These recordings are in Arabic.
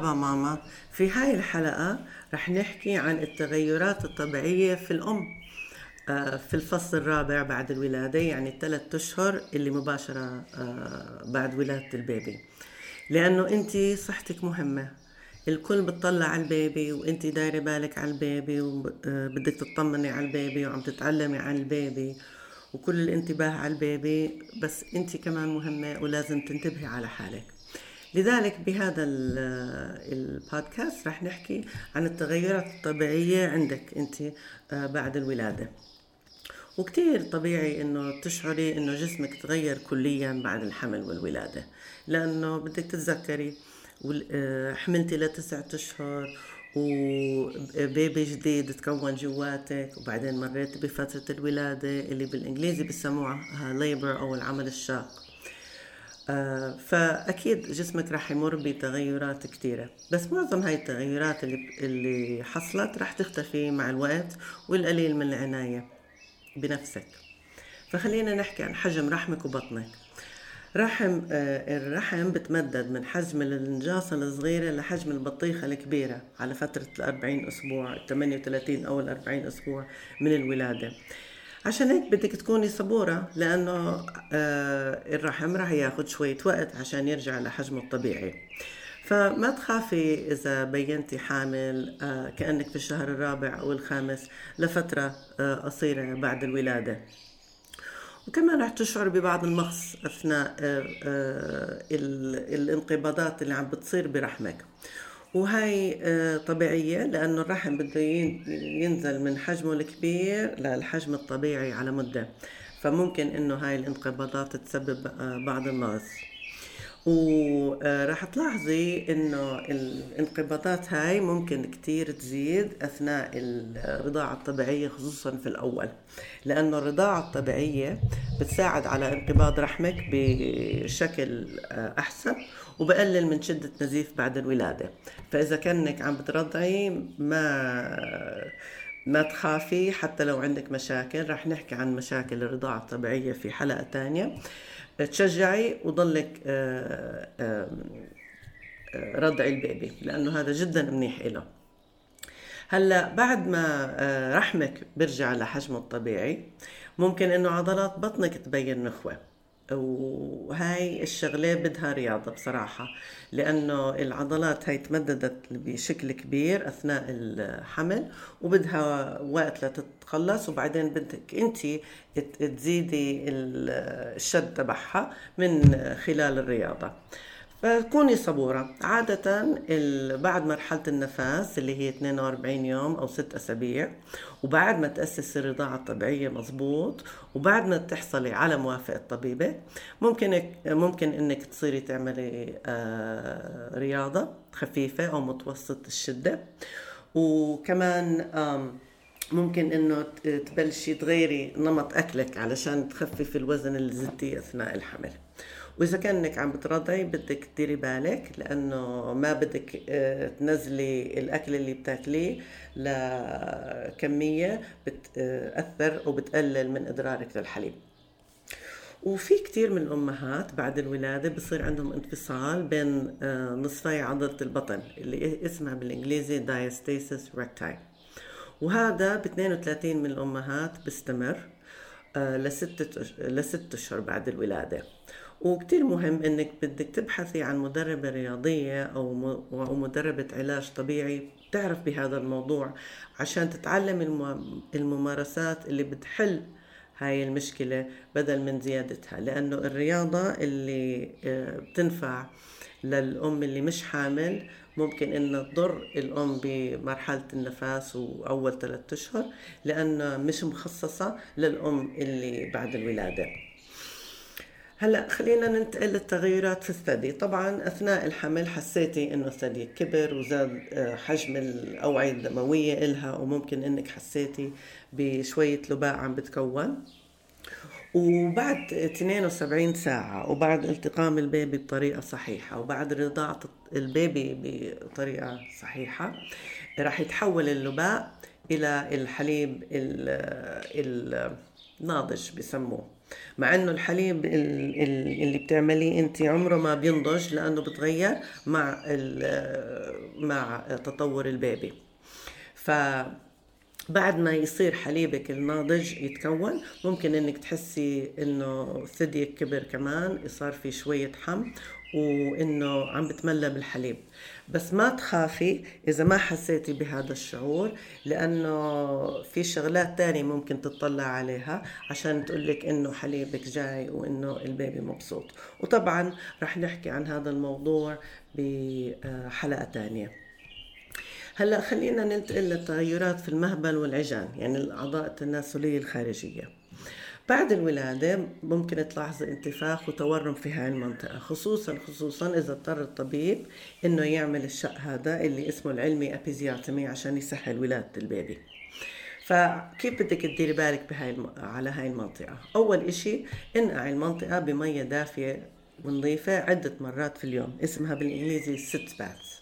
مرحبا ماما. في هاي الحلقة رح نحكي عن التغيرات الطبيعية في الأم آه، في الفصل الرابع بعد الولادة يعني الثلاث أشهر اللي مباشرة آه، بعد ولادة ال baby. لأنه أنت صحتك مهمة. الكل بتطلع على ال baby وانت دايرة بالك على ال baby وبدك تطمني على ال baby وعم تتعلمي عن ال baby وكل الانتباه على ال baby بس انت كمان مهمة ولازم تنتبهي على حالك. لذلك بهذا البودكاست رح نحكي عن التغيرات الطبيعية عندك أنت آه، بعد الولادة. وكتير طبيعي إنه تشعري إنه جسمك تغير كليا بعد الحمل والولادة. لأنه بدك تتذكري آه، حملتي لتسعة أشهر وبيبي جديد تكون جواتك وبعدين مريت بفترة الولادة اللي بالإنجليزي بسموها ليبر أو العمل الشاق. فأكيد جسمك راح يمر بتغيرات كثيرة بس معظم هاي التغيرات اللي, اللي حصلت راح تختفي مع الوقت والقليل من العناية بنفسك. فخلينا نحكي عن حجم رحمك وبطنك. رحم آه، الرحم بتمدد من حجم النجاصة الصغيرة لحجم البطيخة الكبيرة على فترة الأربعين أسبوع الثمانية وثلاثين أو الأربعين أسبوع من الولادة. عشان هيك بدك تكوني صبورة لأنه آه، الرحم راح ياخد شوية وقت عشان يرجع لحجمه الطبيعي. فما تخافي إذا بينتي حامل آه، كأنك في الشهر الرابع أو الخامس لفترة قصيرة بعد الولادة. وكمان رح تشعر ببعض المغص آه، آه، الانقباضات اللي عم بتصير برحمك. وهي آه، طبيعية لأنه الرحم بده ينزل من حجمه الكبير للحجم الطبيعي على مدة. فممكن إنه هاي الانقباضات تسبب بعض المغص وراح تلاحظي إنه الانقباضات هاي ممكن كتير تزيد أثناء الرضاعة الطبيعية خصوصا في الأول. لأنه الرضاعة الطبيعية بتساعد على انقباض رحمك بشكل أحسن. وبقلل من شدة نزيف بعد الولادة. فإذا كأنك عم بترضعي ما ما تخافي حتى لو عندك مشاكل. رح نحكي عن مشاكل الرضاعة الطبيعية في حلقة تانية. تشجعي وضلك آه، آه، رضعي البيبي لأنه هذا جدا منيح له هلأ بعد ما آه، رحمك بيرجع لحجمه الطبيعي ممكن إنه عضلات بطنك تبين نخوة. وهاي الشغلة بدها رياضة بصراحة لأنه العضلات هاي تمددت بشكل كبير أثناء الحمل وبدها وقت لتتخلص وبعدين بدك أنت تزيدي الشد تبعها من خلال الرياضة. فكوني صبورة. عادة بعد مرحلة النفاس اللي هي 42 يوم أو 6 أسابيع وبعد ما تأسس الرضاعة الطبيعية مزبوط وبعد ما تحصلي على موافقة طبيبة ممكن ممكن إنك تصيري تعملي آه، رياضة خفيفة أو متوسط الشدة. وكمان ممكن إنه تبلشي تغيري نمط أكلك علشان تخففي الوزن اللي زدتيه أثناء الحمل. وإذا كأنك عم بترضعي بدك تديري بالك لأنه ما بدك آه، تنزلي الأكل اللي بتاكليه لكمية بتاثر وبتقلل من ادرارك للحليب. وفي كثير من الأمهات بعد الولادة بصير عندهم انفصال بين آه، نصفي عضلة البطن اللي اسمها بالإنجليزي diastasis recti. وهذا ب 32 من الأمهات بيستمر آه، لست لست أشهر بعد الولادة. وكتير مهم إنك بدك تبحثي عن مدربة رياضية أو مدربة علاج طبيعي تعرف بهذا الموضوع عشان تتعلم الممارسات اللي بتحل هاي المشكلة بدل من زيادتها لأنه الرياضة اللي آه، بتنفع للأم اللي مش حامل ممكن إنها تضر الأم بمرحلة النفاس وأول ثلاثة أشهر لأنها مش مخصصة للأم اللي بعد الولادة. هلا خلينا ننتقل للتغيرات في الثدي. طبعا أثناء الحمل حسيتي إنه الثدي كبر وزاد آه، حجم الأوعية الدموية إلها وممكن إنك حسيتي بشوية لباء عم بتكون. وبعد 72 ساعة وبعد التقام البيبي بطريقة صحيحة وبعد رضاعة البيبي بطريقة صحيحة راح يتحول اللباء إلى الحليب ال ال ناضج بسموه. مع إنه الحليب اللي بتعمليه أنت عمره ما بينضج لأنه بتغير مع مع تطور البيبي. ف بعد ما يصير حليبك الناضج يتكون ممكن إنك تحسي إنه ثديك كبر كمان صار في شوية حم وإنه عم بتملى بالحليب. بس ما تخافي إذا ما حسيتي بهذا الشعور لأنه في شغلات تانية ممكن تطلع عليها عشان تقولك إنه حليبك جاي وإنه البيبي مبسوط. وطبعا رح نحكي عن هذا الموضوع بحلقة تانية. هلأ خلينا ننتقل للتغيرات في المهبل والعجان يعني الأعضاء التناسلية الخارجية. بعد الولادة ممكن تلاحظي انتفاخ وتورم في هاي المنطقة خصوصا خصوصا إذا اضطر الطبيب إنه يعمل الشق هذا اللي اسمه العلمي أبيزياتمي عشان يسهل ولادة البيبي. فكيف بدك تديري بالك بهاي الم... على هاي المنطقة؟ أول إشي انقعي المنطقة بمية دافية ونظيفة عدة مرات في اليوم اسمها بالإنجليزي ست باث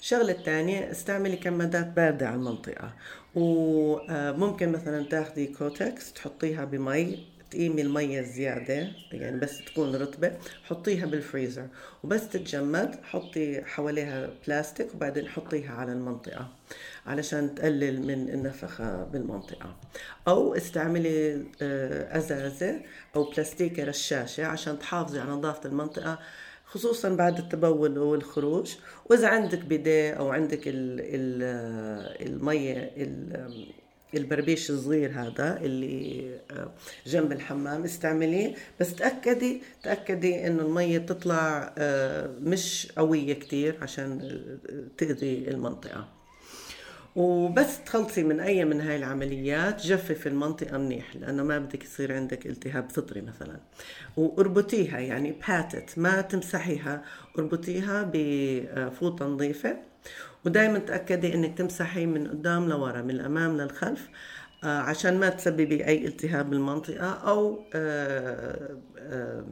الشغلة الثانية استعملي كمادات باردة على المنطقة. وممكن مثلا تاخذي Kotex تحطيها بمي تقيمي المية الزيادة يعني بس تكون رطبة حطيها بالفريزر. وبس تتجمد حطي حواليها بلاستيك وبعدين حطيها على المنطقة علشان تقلل من النفخة بالمنطقة. أو استعملي آه، أزازة أو بلاستيكة رشاشة عشان تحافظي على نظافة المنطقة. خصوصا بعد التبول والخروج. وإذا عندك بيديه أو عندك ال ال المية البربيش الصغير هذا اللي آه، جنب الحمام استعمليه. بس تأكدي تأكدي انه المية تطلع آه، مش قوية كتير عشان تأذي المنطقة. وبس تخلصي من أي من هاي العمليات جفف المنطقة منيح لأنه ما بدك يصير عندك التهاب فطري مثلا. وأربطيها يعني باتت ما تمسحيها أربطيها بفوطة نظيفة. ودائما تأكدي إنك تمسحي من قدام لورا من الأمام للخلف آه، عشان ما تسببي أي التهاب بالمنطقة أو آه، آه،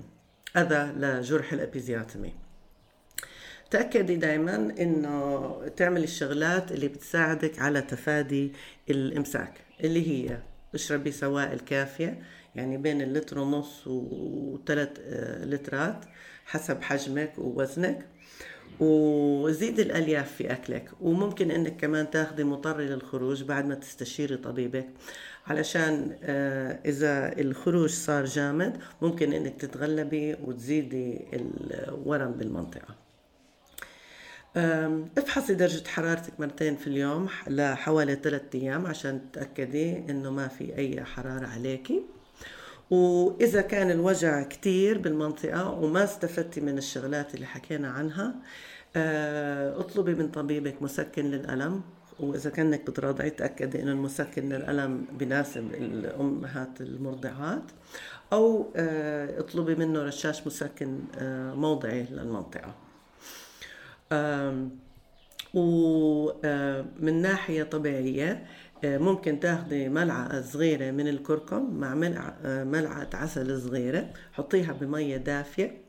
أذى لجرح الأبيزياتمي. تأكدي دائما إنه تعملي الشغلات اللي بتساعدك على تفادي الإمساك اللي هي اشربي سوائل كافية يعني بين اللتر ونص وثلاث آه، لترات حسب حجمك ووزنك وزيد الألياف في أكلك. وممكن إنك كمان تاخذي مطري للخروج بعد ما تستشيري طبيبك. علشان آه، إذا الخروج صار جامد ممكن إنك تتغلبي وتزيدي الورم بالمنطقة. افحصي درجة حرارتك مرتين في اليوم لحوالي ثلاثة أيام عشان تتأكدي إنه ما في أي حرارة عليكي. وإذا كان الوجع كتير بالمنطقة وما استفدتي من الشغلات اللي حكينا عنها آه، اطلبي من طبيبك مسكن للألم. وإذا كأنك بترضعي تأكدي إنه المسكن للألم بناسب الأمهات المرضعات. أو آه، اطلبي منه رشاش مسكن آه، موضعي للمنطقة. ومن ناحية طبيعية ممكن تاخذي ملعقة صغيرة من الكركم مع ملعقة عسل صغيرة حطيها بمية دافية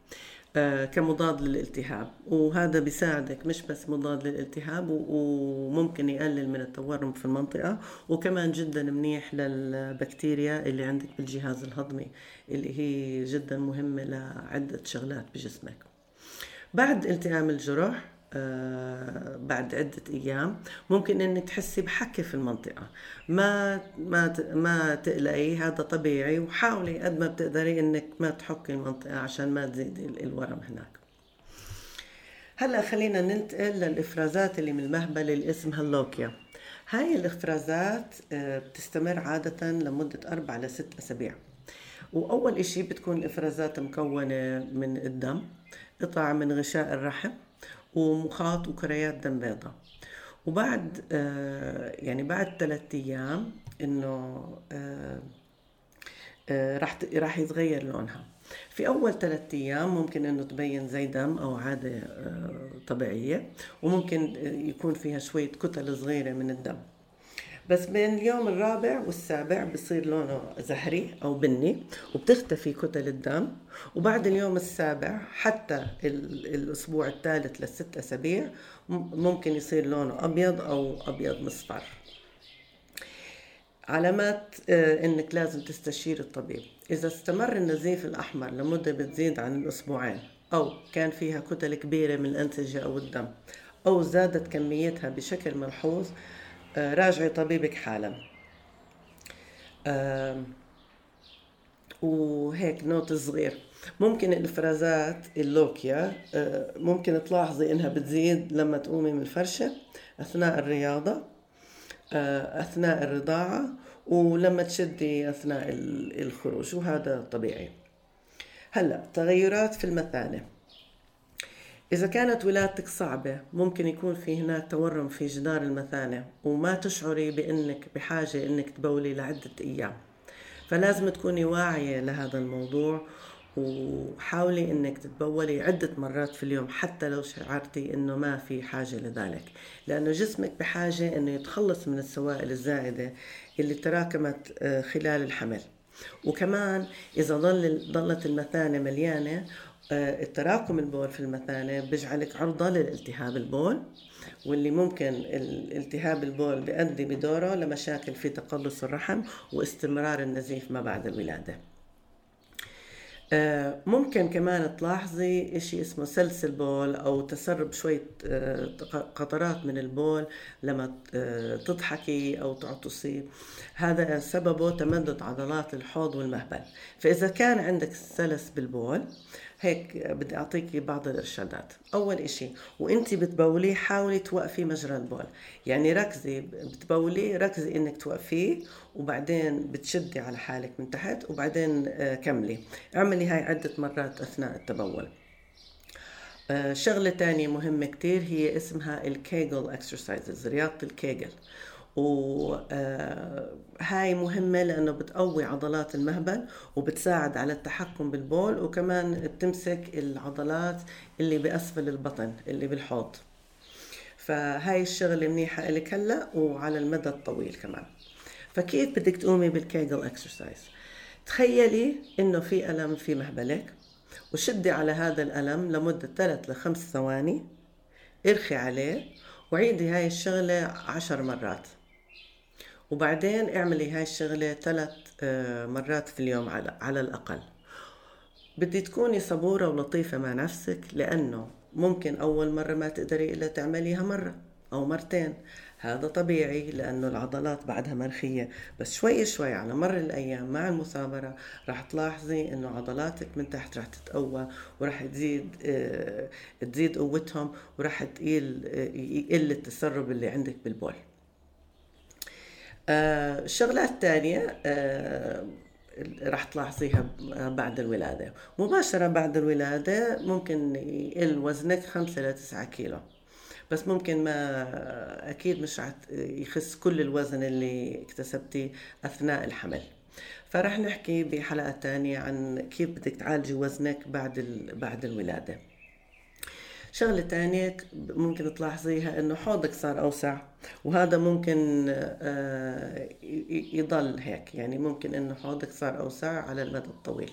كمضاد للالتهاب. وهذا بيساعدك مش بس مضاد للالتهاب وممكن يقلل من التورم في المنطقة وكمان جدا منيح للبكتيريا اللي عندك بالجهاز الهضمي اللي هي جدا مهمة لعدة شغلات بجسمك. بعد التئام الجرح آه بعد عدة أيام ممكن إنك تحسي بحكة في المنطقة. ما ما ما تقلقي هذا طبيعي وحاولي قد ما بتقدري إنك ما تحكي المنطقة عشان ما تزيدي الورم هناك. هلأ خلينا ننتقل للإفرازات اللي من المهبل اللي اسمها اللوكيا. هاي الإفرازات آه، بتستمر عادة لمدة أربع لست أسابيع. وأول إشي بتكون الإفرازات مكونة من الدم. قطع من غشاء الرحم ومخاط وكريات دم بيضاء. وبعد آه يعني بعد ثلاثة أيام إنه آه آه راح راح يتغير لونها. في أول ثلاثة أيام ممكن إنه تبين زي دم أو عادة طبيعية وممكن يكون فيها شوية كتل صغيرة من الدم. بس بين اليوم الرابع والسابع بصير لونه زهري أو بني وبتختفي كتل الدم. وبعد اليوم السابع حتى الأسبوع الثالث للست أسابيع ممكن يصير لونه أبيض أو أبيض مصفر. علامات آه، إنك لازم تستشير الطبيب. إذا استمر النزيف الأحمر لمدة بتزيد عن الأسبوعين أو كان فيها كتل كبيرة من الأنسجة أو الدم أو زادت كميتها بشكل ملحوظ راجعي طبيبك حالا. وهيك نوت صغير. ممكن الافرازات اللوكيا آه، ممكن تلاحظي إنها بتزيد لما تقومي من الفرشة أثناء الرياضة آه، أثناء الرضاعة ولما تشدي أثناء الخروج وهذا طبيعي. هلأ تغيرات في المثانة. إذا كانت ولادتك صعبة ممكن يكون في هناك تورم في جدار المثانة وما تشعري بأنك بحاجة أنك تبولي لعدة أيام. فلازم تكوني واعية لهذا الموضوع وحاولي إنك تتبولي عدة مرات في اليوم حتى لو شعرتي إنه ما في حاجة لذلك. لأنه جسمك بحاجة إنه يتخلص من السوائل الزائدة اللي تراكمت آه، خلال الحمل. وكمان إذا ظل ظلت المثانة مليانة التراكم البول في المثانة بيجعلك عرضة للالتهاب البول واللي ممكن الالتهاب البول بيؤدي بدوره لمشاكل في تقلص الرحم واستمرار النزيف ما بعد الولادة. آه، ممكن كمان تلاحظي إشي اسمه سلسل بول أو تسرب شوية آه، قطرات من البول لما آه، تضحكي أو تعطسي. هذا سببه تمدد عضلات الحوض والمهبل. فإذا كان عندك سلس بالبول هيك بدي اعطيكي بعض الإرشادات. أول إشي وانت بتبولي حاولي توقفي مجرى البول. يعني ركزي بتبولي ركزي إنك توقفيه وبعدين بتشدي على حالك من تحت وبعدين آه، كملي. اعملي هاي عدة مرات أثناء التبول. آه، شغلة تانية مهمة كتير هي اسمها ال Kegel exercises رياضة الكيجل. وهاي مهمة لأنه بتقوي عضلات المهبل وبتساعد على التحكم بالبول وكمان بتمسك العضلات اللي بأسفل البطن اللي بالحوض. فهاي الشغلة منيحة لك هلأ وعلى المدى الطويل كمان. فكيف بدك تقومي بالكيجل إكسرسايز؟ تخيلي إنه في ألم في مهبلك وشدي على هذا الألم لمدة 3 ل 5 ثواني ارخي عليه وعيدي هاي الشغلة عشر مرات. وبعدين اعملي هاي الشغلة ثلاث آه، مرات في اليوم على, على الأقل. بدي تكوني صبورة ولطيفة مع نفسك لأنه ممكن أول مرة ما تقدري إلا تعمليها مرة أو مرتين. هذا طبيعي لأنه العضلات بعدها مرخية. بس شوي شوي على مر الأيام مع المثابرة راح تلاحظي أنه عضلاتك من تحت راح تتقوى وراح تزيد آه، تزيد قوتهم وراح تقيل آه، يقل التسرب اللي عندك بالبول. آه، الشغلات الثانية آه، راح تلاحظيها بعد الولادة. مباشرة بعد الولادة ممكن يقل وزنك خمسة إلى تسعة كيلو. بس ممكن ما أكيد مش يخس كل الوزن اللي اكتسبتيه أثناء الحمل. فرح نحكي بحلقة تانية عن كيف بدك تعالجي وزنك بعد بعد الولادة. شغلة تانية ممكن تلاحظيها إنه حوضك صار أوسع وهذا ممكن آه، يضل هيك. يعني ممكن إنه حوضك صار أوسع على المدى الطويل.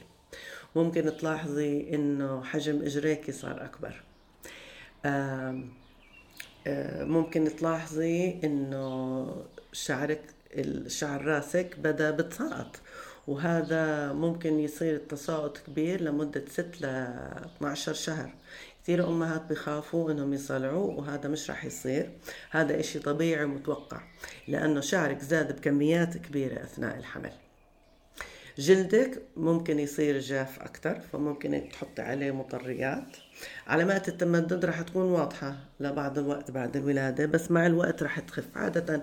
ممكن تلاحظي إنه حجم إجريكي صار أكبر. آه، ممكن تلاحظي إنه شعرك شعر راسك بدأ بتساقط وهذا ممكن يصير التساقط كبير لمدة 6 ل 12 شهر. كثير أمهات بخافوا إنهم يصلعوا وهذا مش رح يصير. هذا إشي طبيعي ومتوقع لأنه شعرك زاد بكميات كبيرة أثناء الحمل. جلدك ممكن يصير جاف أكثر فممكن تحطي عليه مطريات. علامات التمدد رح تكون واضحة لبعض الوقت بعد الولادة بس مع الوقت رح تخف. عادة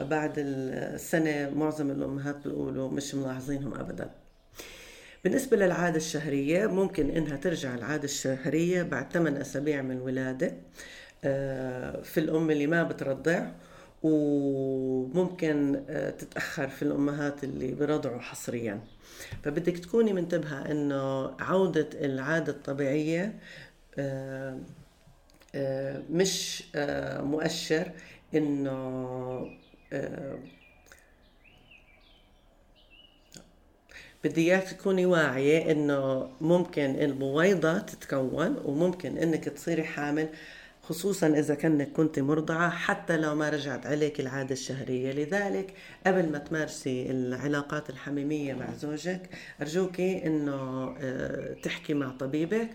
بعد السنة معظم الأمهات بيقولوا مش ملاحظينهم أبداً. بالنسبة للعادة الشهرية ممكن إنها ترجع العادة الشهرية بعد 8 أسابيع من الولادة آه، في الأم اللي ما بترضع وممكن آه، تتأخر في الأمهات اللي برضعوا حصريا. فبدك تكوني منتبهة إنه عودة العادة الطبيعية آه، مش مؤشر إنه بدي إياك تكوني واعية إنه ممكن البويضة تتكون وممكن إنك تصيري حامل خصوصا إذا كنك كنت مرضعة حتى لو ما رجعت عليك العادة الشهرية. لذلك قبل ما تمارسي العلاقات الحميمية مع زوجك أرجوكي أنه آه، تحكي مع طبيبك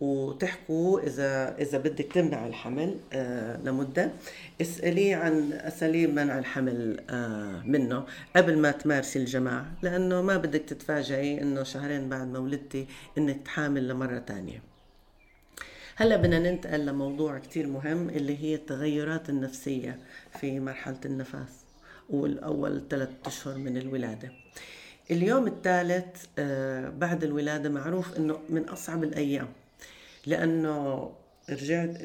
وتحكوا إذا إذا بدك تمنع الحمل آه لمدة. اساليه عن اساليب منع الحمل آه منه قبل ما تمارسي الجماع لأنه ما بدك تتفاجئي إنه شهرين بعد ما ولدتي إنك تحامل لمرة ثانية هلأ بدنا ننتقل لموضوع كتير مهم اللي هي التغيرات النفسية في مرحلة النفاس والأول ثلاث أشهر من الولادة. اليوم الثالث آه بعد الولادة معروف إنه من أصعب الأيام. لأنه رجعت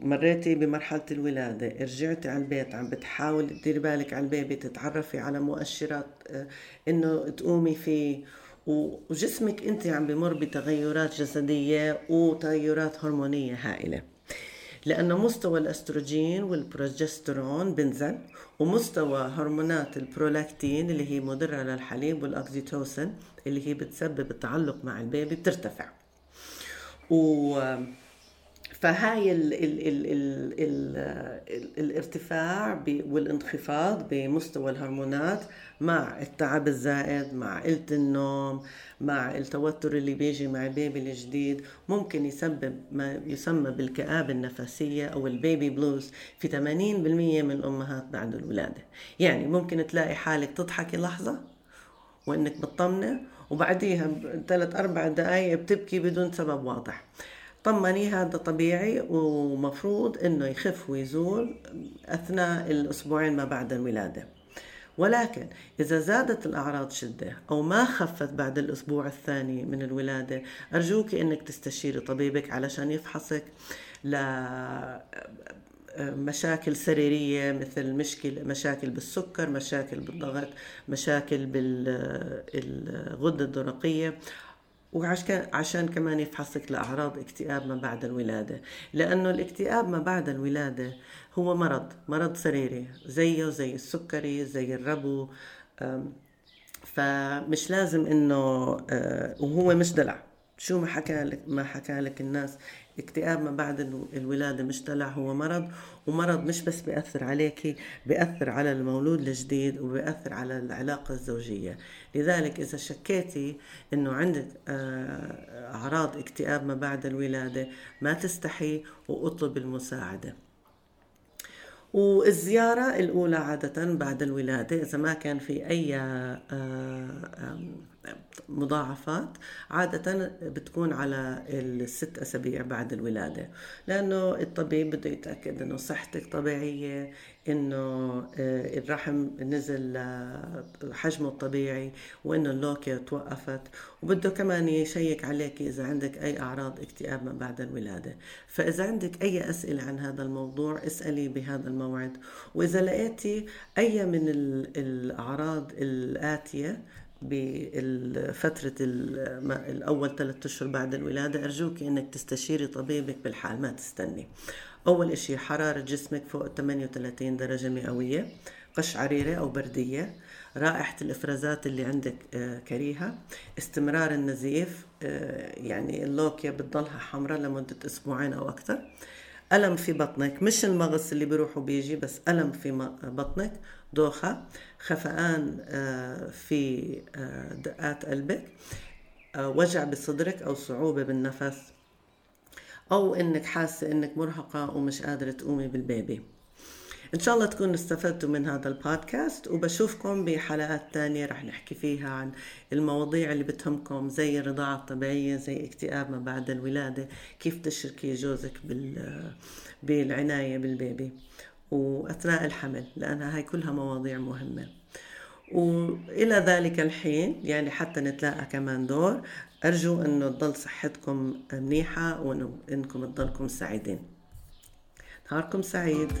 مريتي بمرحلة الولادة رجعتي على البيت عم بتحاول تديري بالك على البيبي تتعرفي على مؤشرات آه، إنه تقومي فيه. وجسمك أنت عم بمر بتغيرات جسدية وتغيرات هرمونية هائلة. لأنه مستوى الأستروجين والبروجسترون بنزل ومستوى هرمونات البرولاكتين اللي هي مضرة للحليب والأكزيتوسن اللي هي بتسبب التعلق مع البيبي بترتفع. و فهاي ال ال ال ال ال ال الارتفاع والانخفاض بمستوى الهرمونات مع التعب الزائد مع قلة النوم مع التوتر اللي بيجي مع ال baby الجديد. ممكن يسبب ما يسمى بالكآبة النفسية أو ال baby blues في 80% من الأمهات بعد الولادة. يعني ممكن تلاقي حالك تضحكي لحظة وإنك مطمنة وبعديها ثلاث أربع دقايق بتبكي بدون سبب واضح. طمني هذا طبيعي ومفروض إنه يخف ويزول أثناء الأسبوعين ما بعد الولاده ولكن إذا زادت الأعراض شدة أو ما خفت بعد الأسبوع الثاني من الولادة أرجوك أنك تستشيري طبيبك علشان يفحصك مشاكل سريرية مثل مشكل مشاكل بالسكر مشاكل بالضغط مشاكل بالغدة الدرقية. وعشان عشان كمان يفحصك لأعراض اكتئاب ما بعد الولادة. لأنه الاكتئاب ما بعد الولادة هو مرض مرض سريري زيه زي السكري زي الربو. فمش لازم إنه آه، وهو مش دلع. شو ما حكى لك ما حكى لك الناس اكتئاب ما بعد الولادة مش دلع هو مرض ومرض مش بس بيأثر عليك بيأثر على المولود الجديد وبيأثر على العلاقة الزوجية. لذلك إذا شكيتي أنه عندك آه، أعراض اكتئاب ما بعد الولادة ما تستحي واطلب المساعدة. والزيارة الأولى عادة بعد الولادة إذا ما كان في أي آه، مضاعفات عادة بتكون على الست أسابيع بعد الولادة لأنه الطبيب بده يتأكد أنه صحتك طبيعية أنه آه، الرحم نزل حجمه الطبيعي وأنه اللوكيا توقفت وبده كمان يشيك عليك إذا عندك أي أعراض اكتئاب ما بعد الولادة. فإذا عندك أي أسئلة عن هذا الموضوع اسألي بهذا الموعد. وإذا لقيتي أي من الأعراض الآتية بفترة الأول ثلاثة أشهر بعد الولادة أرجوك أنك تستشيري طبيبك بالحال ما تستني. أول إشي حرارة جسمك فوق 38 درجة مئوية قشعريرة أو بردية. رائحة الإفرازات اللي عندك آه، كريهة. استمرار النزيف آه، يعني اللوكيا بتضلها حمراء لمدة أسبوعين أو أكثر. ألم في بطنك. مش المغص اللي بيروح وبيجي بس ألم في بطنك. دوخة. خفقان آه، في آه، دقات قلبك. آه، وجع بصدرك أو صعوبة بالنفس. أو إنك حاسة إنك مرهقة ومش قادرة تقومي بالبيبي. إن شاء الله تكونوا استفدتوا من هذا البودكاست وبشوفكم بحلقات تانية رح نحكي فيها عن المواضيع اللي بتهمكم زي الرضاعة الطبيعية زي اكتئاب ما بعد الولادة كيف تشركي جوزك بالعناية بالبيبي وأثناء الحمل لأنها هاي كلها مواضيع مهمة. وإلى ذلك الحين يعني حتى نتلاقى كمان دور أرجو أنه تضل صحتكم منيحة وأنكم تضلكم سعيدين. نهاركم سعيد.